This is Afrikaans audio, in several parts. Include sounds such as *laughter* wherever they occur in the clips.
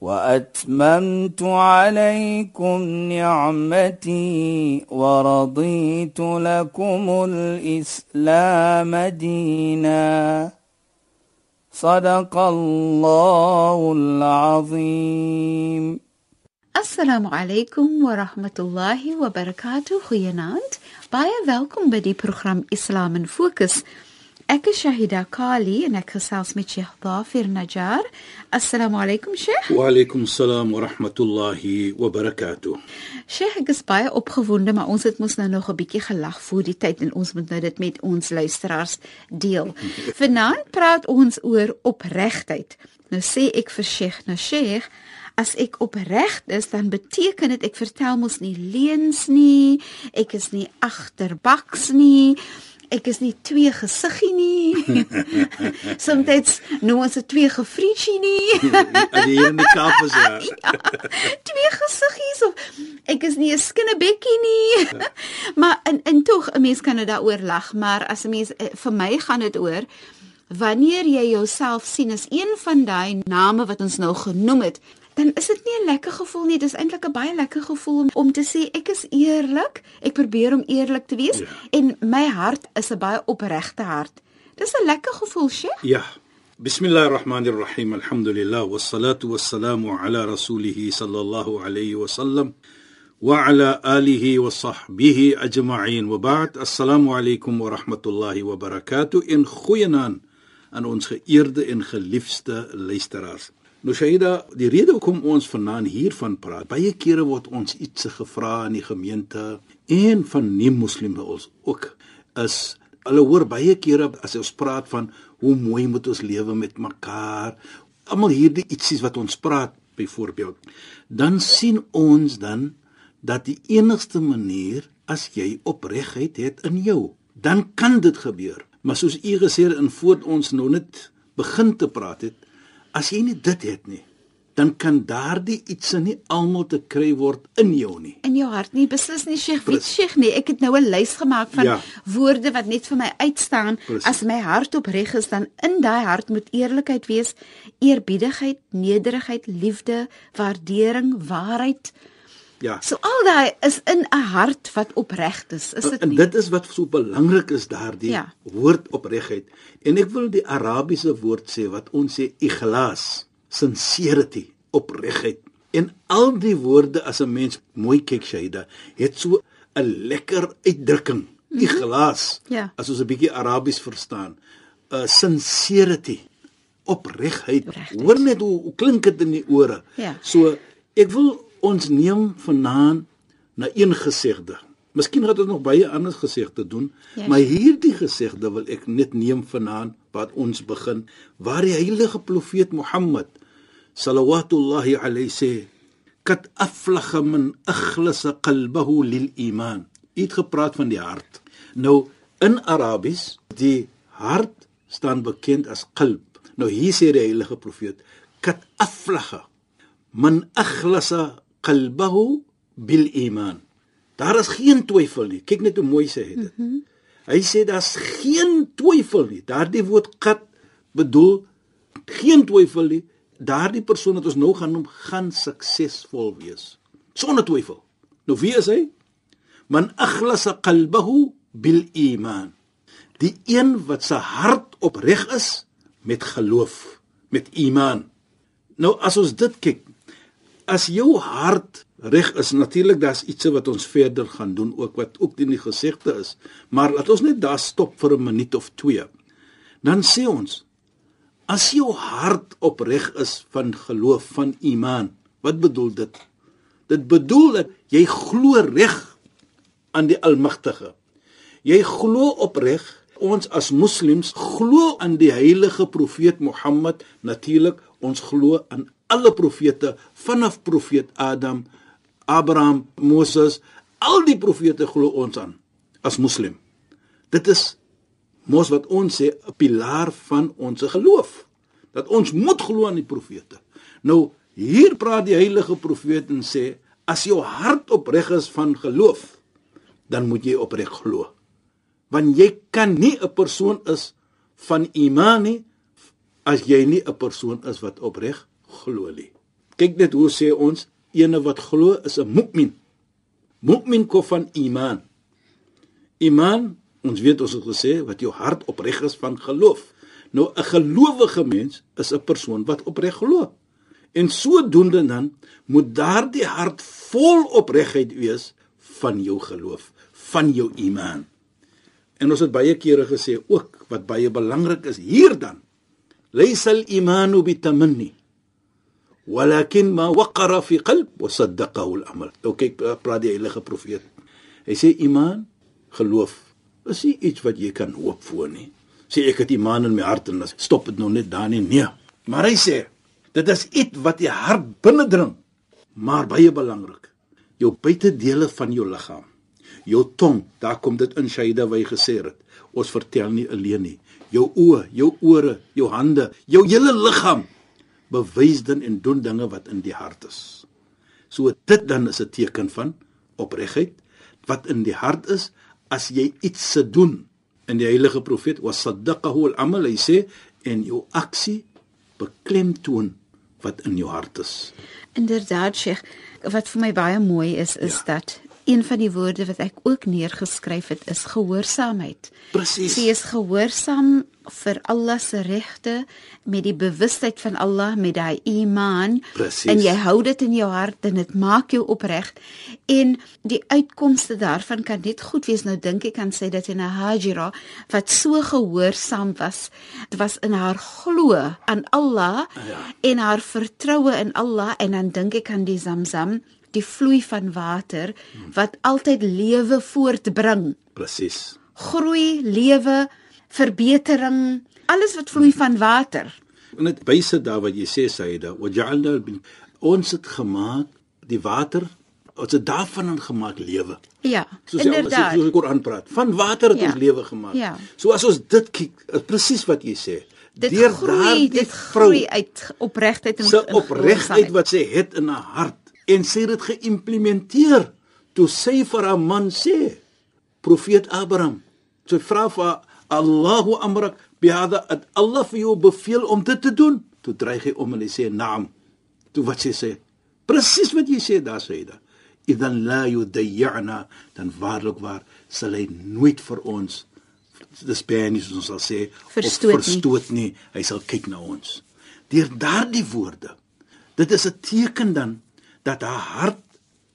وأتممت عليكم نعمتي ورضيت لكم الإسلام دينا. صدق الله العظيم. السلام عليكم ورحمة الله وبركاته. خيانات بايا ويلكم بدي برنامج اسلام فوكس Ek is Shahida Kali en ek gesels met Sheikh Dafir Najjar. Assalamu alaykum Sheikh. Wa alaykum salaam wa rahmatullahi wa barakatuh. Sheikh, ek is baie opgewonde, maar ons het mos nou nog 'n bietjie gelag voor die tyd en ons moet nou dit met ons luisteraars deel. *laughs* Vanaand praat ons oor opregtheid. Nou sê ek vir Sheikh, nou Sheikh, as ek opreg is, dan beteken dit ek vertel mos nie leuns nie, ek is nie agterbaks nie ek is nie twee gesiggie nie. *laughs* Soms noem ons dit twee gefrietjie nie. Jy hier in die Kaap is ja. *laughs* ja. Twee gesiggies of ek is nie 'n skinnebekkie nie. maar in in tog 'n mens kan dit daaroor lag, maar as 'n mens eh, vir my gaan dit oor wanneer jy jouself sien as een van daai name wat ons nou genoem het, dan is dit nie 'n lekker gevoel nie. Dit is eintlik 'n baie lekker gevoel om, om te sê ek is eerlik. Ek probeer om eerlik te wees ja. en my hart is 'n baie opregte hart. Dis 'n lekker gevoel, Sheikh. Ja. Bismillahirrahmanirrahim. Alhamdulillah wassalatu wassalamu ala rasulih sallallahu alayhi wa sallam wa ala alihi wa sahbihi ajma'in. Wa ba'd. Assalamu alaykum wa rahmatullahi wa barakatuh. In goeienaand aan ons geëerde en geliefde luisteraars. Nou Shaida, die rede hoekom ons vanaand hiervan praat, baie kere word ons iets gevra in die gemeente en van nie-moslime ons ook is hulle hoor baie kere as ons praat van hoe mooi moet ons lewe met mekaar, almal hierdie ietsies wat ons praat byvoorbeeld, dan sien ons dan dat die enigste manier as jy opregheid het in jou, dan kan dit gebeur. Maar soos u gesê het in voor ons nou net begin te praat het, As jy nie dit het nie, dan kan daardie iets nie almal te kry word in jou nie. In jou hart nie, beslis nie Sheikh, weet Sheikh nie. Ek het nou 'n lys gemaak van ja. woorde wat net vir my uitstaan. Precies. As my hart opreg is, dan in daai hart moet eerlikheid wees, eerbiedigheid, nederigheid, liefde, waardering, waarheid. Ja. So al daai is in 'n hart wat opreg is, is dit nie? En dit is wat so belangrik is daardie ja. woord opregheid. En ek wil die Arabiese woord sê wat ons sê ikhlas, sincerity, opregheid. En al die woorde as 'n mens mooi kyk Shaida, het so 'n lekker uitdrukking. Mhm. Ikhlas. Mm -hmm. Ja. As ons 'n bietjie Arabies verstaan, uh, sincerity, opregheid. Hoor net hoe, hoe klink dit in die ore. Ja. So ek wil ons neem vanaand na een gesegde. Miskien het ons nog baie anders gesegde doen, yes. maar hierdie gesegde wil ek net neem vanaand wat ons begin waar die heilige profeet Mohammed sallallahu alayhi sê kat aflaga min akhlasa qalbahu lil iman. Het gepraat van die hart. Nou in Arabies die hart staan bekend as qalb. Nou hier sê die heilige profeet kat aflaga min akhlasa qalbahu bil iman. Daar is geen twyfel nie. Kyk net hoe mooi sê hy dit. Mm -hmm. Hy sê daar's geen twyfel nie. Daardie woord qat bedoel geen twyfel nie. Daardie persoon wat ons nou gaan noem, gaan suksesvol wees. Sonder twyfel. Nou wie is hy? Man akhlasa qalbahu bil iman. Die een wat sy hart opreg is met geloof, met iman. Nou as ons dit kyk, as jou hart reg is natuurlik daar's iets wat ons verder gaan doen ook wat ook in die gesegde is. Maar laat ons net daar stop vir 'n minuut of twee. Dan sê ons as jou hart opreg is van geloof van iman wat bedoel dit? Dit bedoel dat jy glo reg aan die almagtige jy glo opreg ons as moslems glo aan die heilige profeet Mohammed natuurlik ons glo aan alle profete vanaf profeet Adam Abraham, Moses, al die profete glo ons aan as moslim. Dit is mos wat ons sê 'n pilaar van ons geloof dat ons moet glo aan die profete. Nou hier praat die heilige profeet en sê as jou hart opreg is van geloof, dan moet jy opreg glo. Want jy kan nie 'n persoon is van iman nie as jy nie 'n persoon is wat opreg glo nie. Kyk net hoe sê ons ene wat glo is 'n mukmin. Mukmin kom van iman. Iman, ons weet ons het gesê wat jou hart opreg is van geloof. Nou 'n gelowige mens is 'n persoon wat opreg glo. En sodoende dan moet daardie hart vol opregheid wees van jou geloof, van jou iman. En ons het baie kere gesê ook wat baie belangrik is hier dan. Laysal imanu bitamanni walakin ma waqara fi qalb wa saddaqahu al-amal. Nou kyk praat die heilige profeet. Hy sê iman, geloof, is nie iets wat jy kan hoop voor nie sê ek het iman in my hart en stop dit nou net daar nie. Nee. Maar hy sê dit is iets wat die hart binnendring. Maar baie belangrik. Jou buitedele van jou liggaam. Jou tong, daar kom dit in Shaida wy gesê het. Ons vertel nie alleen nie. Jou oë, jou ore, jou hande, jou hele liggaam bewys dan en doen dinge wat in die hart is. So dit dan is 'n teken van opregtheid wat in die hart is as jy iets se doen in die heilige profeet was saddaqahu al-amal hy sê en jou aksie beklemtoon wat in jou hart is. Inderdaad, Sheikh, wat vir my baie mooi is is ja. dat een van die woorde wat ek ook neergeskryf het is gehoorsaamheid. Presies. Jy is gehoorsaam vir Allah se regte met die bewustheid van Allah met daai iman Precies. en jy hou dit in jou hart en dit maak jou opreg en die uitkomste daarvan kan net goed wees nou dink ek kan sê dat in 'n hajira wat so gehoorsaam was dit was in haar glo aan Allah Ja. en haar vertroue in Allah en dan dink ek aan die Zamzam die vloei van water wat altyd lewe voortbring Presies. groei lewe verbetering alles wat vloei van water En dit wyse daar wat jy sê Saida, waja'alna bil ons het gemaak die water ons het daarvan gemaak lewe. ja Soos inderdaad soos die Koran praat. Van water het Ja. ons lewe gemaak. Ja. So as ons dit kyk, is presies wat jy sê. dit Deur groei dit groei uit opregtheid en se opregtheid wat sy het in haar hart en sy het dit geïmplementeer toe sy vir haar man sê profeet Abraham sy vra vir Allahu amrak bihada at Allah vir jou beveel om dit te doen? Toe dreig hy om en hy sê naam. Toe wat sy sê presies wat jy sê daar sê dit idan la yudayyana dan waarlik waar sal hy nooit vir ons die Spanish ons sal sê Verstoot nie. verstoot nie. Hy sal kyk na ons. Deur daardie woorde dit is 'n teken dan dat haar hart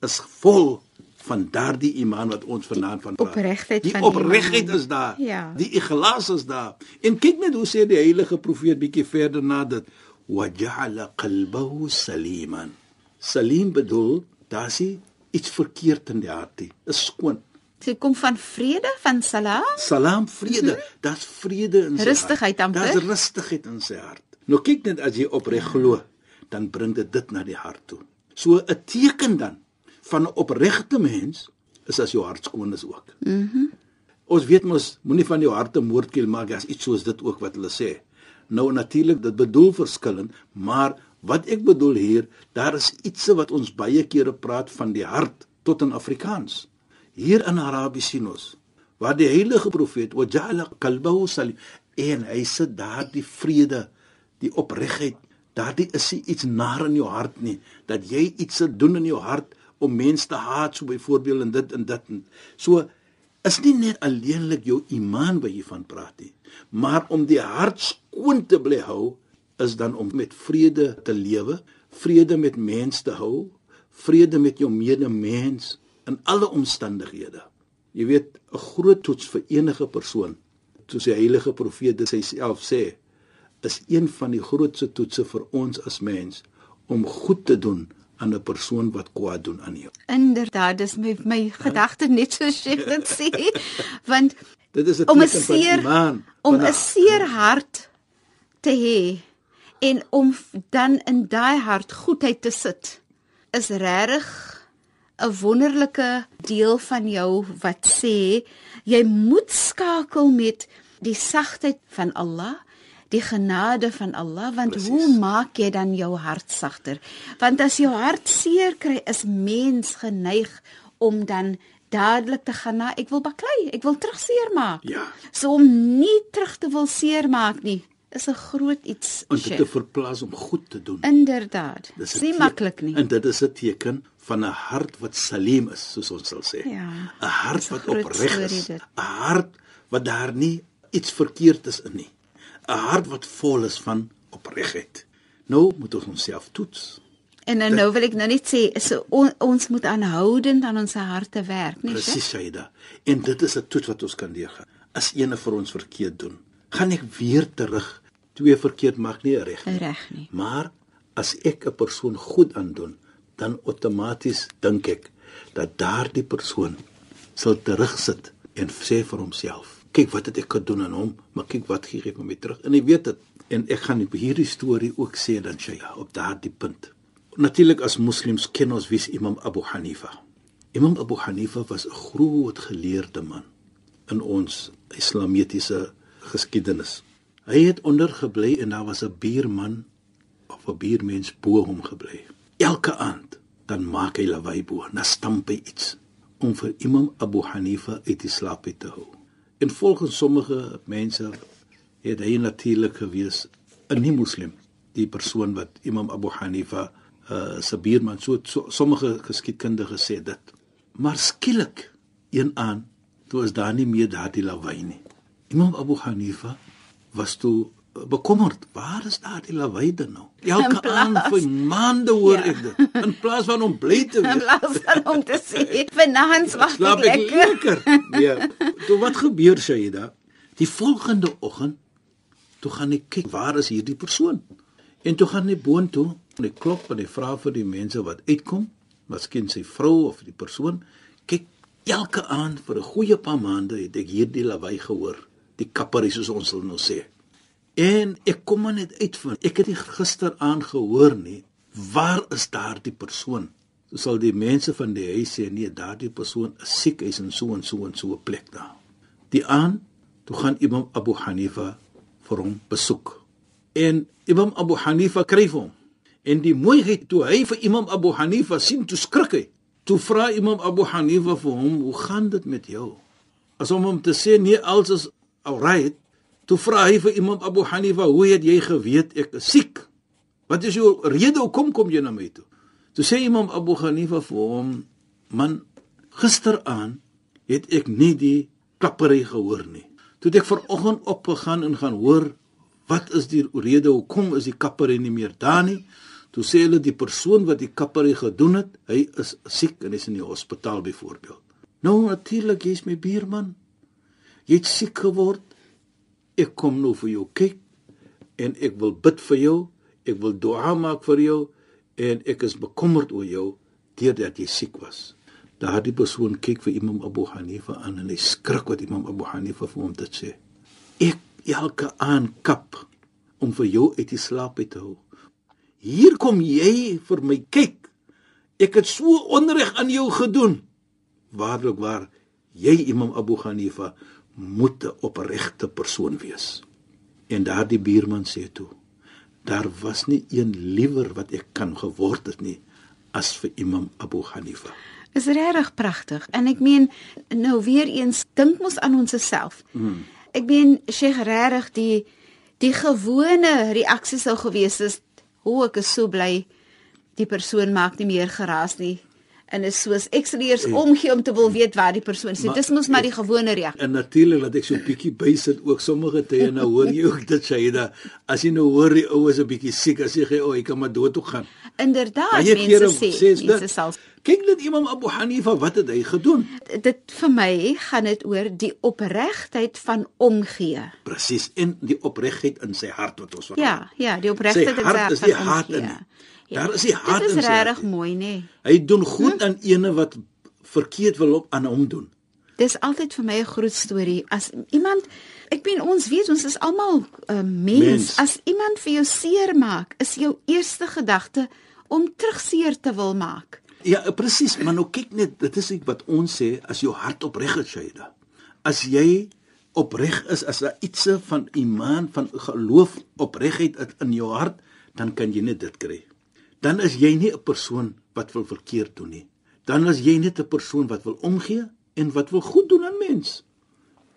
is vol van daardie iman wat ons vanaand van praat. Opregtheid die van opregtheid is daar Ja. die ikhlas is daar en kyk net hoe sê die heilige profeet bietjie verder na dit waja'ala qalbahu saliman salim bedoel daar's nie iets verkeerd in die hart nie is skoon dit kom van vrede van salam Salam vrede. Daar's vrede in sy Rustigheid hart. amper. Daar's rustigheid in sy hart. Nou kyk net as jy opreg glo, dan bring dit dit na die hart toe. So 'n teken dan van 'n opregte mens is as jou hart skoon is ook. Mhm. Mm Ons weet mos moenie van jou hart 'n moordkiel maak as iets soos dit ook wat hulle sê. Nou natuurlik dit bedoel verskillend, maar wat ek bedoel hier, daar is iets wat ons baie kere praat van die hart tot in Afrikaans. Hier in Arabies sien ons waar die heilige profeet waja'ala qalbahu salim en hy sit daar die vrede, die opregtheid. Daardie is nie iets naar in jou hart nie dat jy iets se doen in jou hart om mense te haat so byvoorbeeld en dit en dit. En. So is nie net alleenlik jou iman wat jy van praat nie, maar om die hart skoon te bly hou is dan om met vrede te lewe, vrede met mense te hou, vrede met jou medemens in alle omstandighede. Jy weet, 'n groot toets vir enige persoon, soos die heilige profeet dit self sê, is een van die grootste toetse vir ons as mens om goed te doen aan 'n persoon wat kwaad doen aan jou. inderdaad dis my my gedagte net so sê *laughs* dit sê want Dit is 'n om 'n seer iman. om 'n seer hart te hê en om dan in daai hart goedheid te sit is regtig 'n wonderlike deel van jou wat sê jy moet skakel met die sagtheid van Allah die genade van Allah want Precies. hoe maak jy dan jou hart sagter? Want as jou hart seer kry is mens geneig om dan dadelik te gaan na ek wil baklei ek wil terug seer maak ja. So om nie terug te wil seer maak nie is 'n groot iets om dit te verplaas om goed te doen. Inderdaad. Dis nie maklik nie. En dit is 'n teken van 'n hart wat salim is soos ons sal sê. Ja. 'n hart wat opreg is. 'n hart wat daar nie iets verkeerd is in nie 'n hart wat vol is van opregtheid. Nou moet ons onsself toets. En nou, nou wil ek nou net sê so on, ons moet aanhoudend aan ons harte werk, nie? Presies, Saida. En dit is 'n toets wat ons kan deurgaan. As ene vir ons verkeerd doen, gaan ek weer terug. Twee verkeerd mag nie reg nie. Reg nie. Maar as ek 'n persoon goed aandoen, dan outomaties dink ek dat daardie persoon sal terugsit en sê vir homself kyk wat het ek gedoen aan hom, maar kyk wat gee hy vir my terug. En hy weet dit. En ek gaan hierdie storie ook sê dan sy ja, op daardie punt. Natuurlik as moslems ken ons wie is Imam Abu Hanifa. Imam Abu Hanifa was 'n groot geleerde man in ons islamitiese geskiedenis. Hy het ondergebly en daar was 'n buurman of 'n buurmens bo hom gebly. Elke aand dan maak hy lawaai bo, na stamp hy iets om vir Imam Abu Hanifa uit die slaap te hou. En volgens sommige mense het hy natuurlik gewees 'n nie moslim, die persoon wat Imam Abu Hanifa uh se buurman so, so sommige geskiedkundige sê dit. Maar skielik een aan toe is daar nie meer daardie lawaai nie. Imam Abu Hanifa was toe bekommerd. Waar is daardie lawaai dan nou? Elke aand vir maande hoor ja. ek dit. In plaas van om bly te *laughs* wees. In plaas van om te sê, "Vanaand wag ek, ek lekker." Ja. Toe wat gebeur Shaida? Die volgende oggend toe gaan ek kyk, waar is hierdie persoon? En toe gaan ek boontoe en ek klop en ek vra vir die mense wat uitkom, miskien sy vrou of die persoon. Kyk, elke aand vir 'n goeie paar maande het ek hierdie lawaai gehoor. Die kapperie soos ons sal nou sê. En ek kom maar net uitvind. Ek het dit gister aangehoor nie. Waar is daardie persoon? So sal die mense van die huis sê nee, daardie persoon is siek, hy's in so en so en so 'n plek daar. Die aan, toe gaan Imam Abu Hanifa vir hom besoek. En Imam Abu Hanifa kry hom. En die mooiheid toe hy vir Imam Abu Hanifa sien, toe skrik hy. Toe vra Imam Abu Hanifa vir hom, "Hoe gaan dit met jou?" As om hom te sê nee, alles is alright, Toe vra hy vir Imam Abu Hanifa, "Hoe het jy geweet ek is siek? Wat is jou rede hoekom kom jy na my toe?" Toe sê Imam Abu Hanifa vir hom, "Man, gisteraan het ek nie die klappery gehoor nie. Toe ek vanoggend opgegaan en gaan hoor wat is die rede hoekom is die kappery nie meer daar nie?" Toe sê hulle die persoon wat die kappery gedoen het, hy is siek en is in die hospitaal byvoorbeeld. Nou natuurlik, jy's my buurman. Jy't siek geword ek kom nou vir jou kyk en ek wil bid vir jou, ek wil dua maak vir jou en ek is bekommerd oor jou deurdat jy siek was. Daardie persoon kyk vir Imam Abu Hanifa aan en hy skrik wat Imam Abu Hanifa vir hom dit sê. Ek elke aan kap om vir jou uit die slaap te hou. Hier kom jy vir my kyk. Ek het so onreg aan jou gedoen. Waarlik waar jy Imam Abu Hanifa moet 'n opregte persoon wees. En daardie buurman sê toe: Daar was nie een liewer wat ek kan geword het nie as vir Imam Abu Hanifa. Is regtig pragtig. En ek meen nou weer eens dink mos aan ons self. Hmm. Ek meen Sheikh regtig die die gewone reaksie sou gewees het: "Hoe ek is so bly die persoon maak nie meer geraas nie." En is soos ek sal eers ja. omgee om te wil weet waar die persoon is. Dis mos maar die gewone reaksie. En natuurlik dat ek so 'n bietjie bysit ook sommige tye nou hoor jy ook dit sê jy da as jy nou hoor die ou is 'n bietjie siek as jy gee o, hy kan maar dood toe gaan. Inderdaad, mense sê, sê mense sal kyk net Imam Abu Hanifa wat het hy gedoen? Dit vir my gaan dit oor die opregtheid van omgee. Presies, en die opregtheid in sy hart wat ons Ja, ja, die opregtheid in sy hart. Sy hart is die hart in. Ja. Daar is die hart in. Dit is regtig mooi, nê. Nee. Hy doen goed hm? aan ene wat verkeerd wil op aan hom doen. Dis altyd vir my 'n groot storie as iemand ek meen ons weet ons is almal 'n uh, mens. mens. As iemand vir jou seer maak, is jou eerste gedagte om terugseer te wil maak. Ja, presies, maar nou kyk net, dit is wat ons sê as jou hart opreg is, Shaida. As jy opreg is as daar iets van iman van geloof opregheid in jou hart, dan kan jy net dit kry. Dan is jy nie 'n persoon wat wil verkeerd doen nie. Dan is jy net 'n persoon wat wil omgee en wat wil goed doen aan mens.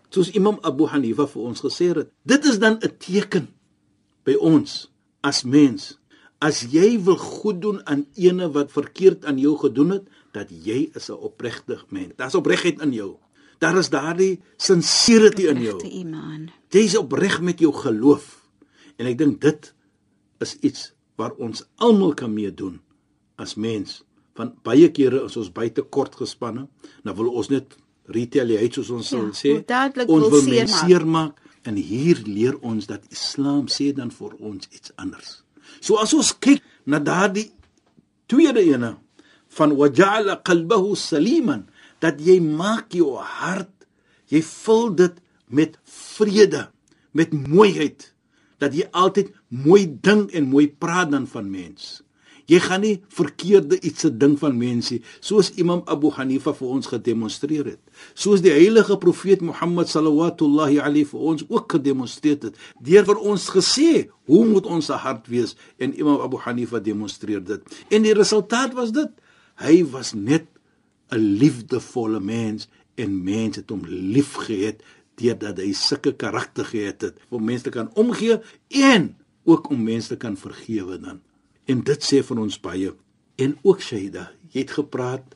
Soos Imam Abu Hanifa vir ons gesê het, dit is dan 'n teken by ons as mens. As jy wil goed doen aan ene wat verkeerd aan jou gedoen het, dat jy is 'n opregte mens. Daar's opregtheid in jou. Daar is daardie sincerity in jou. Iman. Jy's opreg met jou geloof. En ek dink dit is iets waar ons almal kan meedoen as mens. Van baie kere is ons buite kort gespanne, dan wil ons net retaliate soos ons ja, sê. Ons wil mense seermaak en hier leer ons dat Islam sê dan vir ons iets anders. So as ons kyk na daardie tweede ene van waja'ala qalbahu saliman dat jy maak jou hart jy vul dit met vrede met mooiheid dat jy altyd mooi dink en mooi praat dan van mens. Jy gaan nie verkeerde iets se ding van mense soos Imam Abu Hanifa vir ons gedemonstreer het soos die heilige profeet Mohammed sallallahu alayhi vir ons ook gedemonstreer het. Deur vir ons gesê hoe moet ons hart wees? En Imam Abu Hanifa demonstreer dit. En die resultaat was dit. Hy was net 'n liefdevolle mens en mense het hom liefgehad deurdat hy sulke karakter gehad het om mense te kan omgee en ook om mense te kan vergewe dan. En dit sê van ons baie. En ook Shaida, jy het gepraat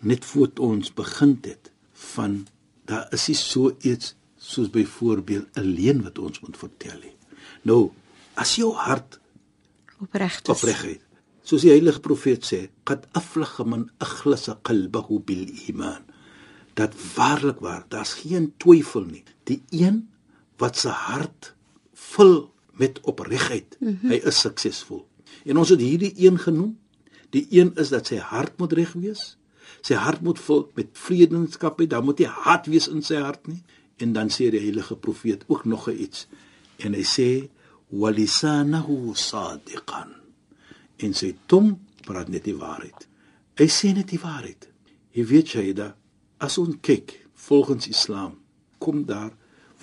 net voor ons begin het van daar is nie so iets soos byvoorbeeld 'n leen wat ons moet vertel nie. Nou, as jou hart opreg is, opregheid soos die heilige profeet sê qad aflaga man akhlasa qalbahu bil iman dat waarlik waar daar's geen twyfel nie. Die een wat sy hart vul met opregtheid mm -hmm. hy is suksesvol. En ons het hierdie een genoem. Die een is dat sy hart moet reg wees. Sy hart moet vul met vredenskap hê dan moet hy hard wees in sy hart nie. En dan sê die heilige profeet ook nog iets. En hy sê walisanahu sadiqan. En sy tong praat net die waarheid. Hy sê net die waarheid. Jy weet jy da as ons kyk volgens Islam kom daar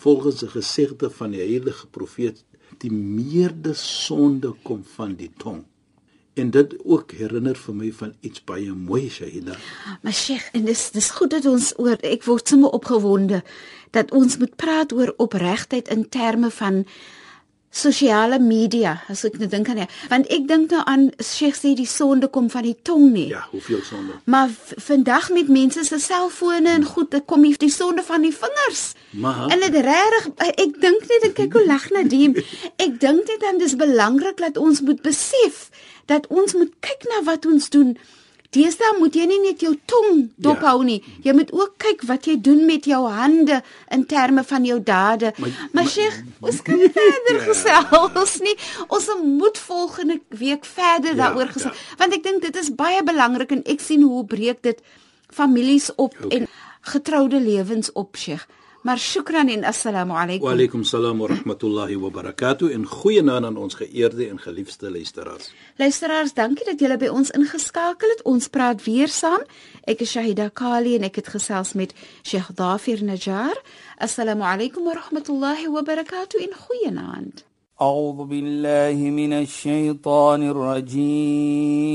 volgens 'n gesegde van die heilige profeet die meerde sonde kom van die tong. En dit ook herinner vir my van iets baie mooi Shahida. Maar Sheikh, en dis dis goed dat ons oor ek word sommer opgewonde dat ons moet praat oor opregtheid in terme van sosiale media as ek net dink aan ja want ek dink nou aan Sheikh sê die sonde kom van die tong nie. Ja hoeveel sonde? Maar vandag met mense se selfone en goed dit kom die sonde van die vingers. Maar en dit regtig ek dink net ek kyk hoe lag Nadim *laughs* ek dink net dan dis belangrik dat ons moet besef dat ons moet kyk na wat ons doen Deesdae moet jy nie net jou tong dophou ja. nie. Jy moet ook kyk wat jy doen met jou hande in terme van jou dade. Maar, maar Sheikh, ons kan verder *laughs* ja. gesels nie. Ons moet volgende week verder ja, daaroor gesels ja. want ek dink dit is baie belangrik en ek sien hoe breek dit families op okay. en getroude lewens op, Sheikh. Maar shukran en assalamu alaykum. Wa alaykum salaam wa rahmatullahi wa barakatuh en goeienaand aan ons geëerde en geliefde luisteraars. Luisteraars, dankie dat julle by ons ingeskakel het. Ons praat weer saam. Ek is Shahida Kali en ek het gesels met Sheikh Dafir Najjar. Assalamu alaykum wa rahmatullahi wa barakatuh en goeienaand. أعوذ بالله من الشيطان الرجيم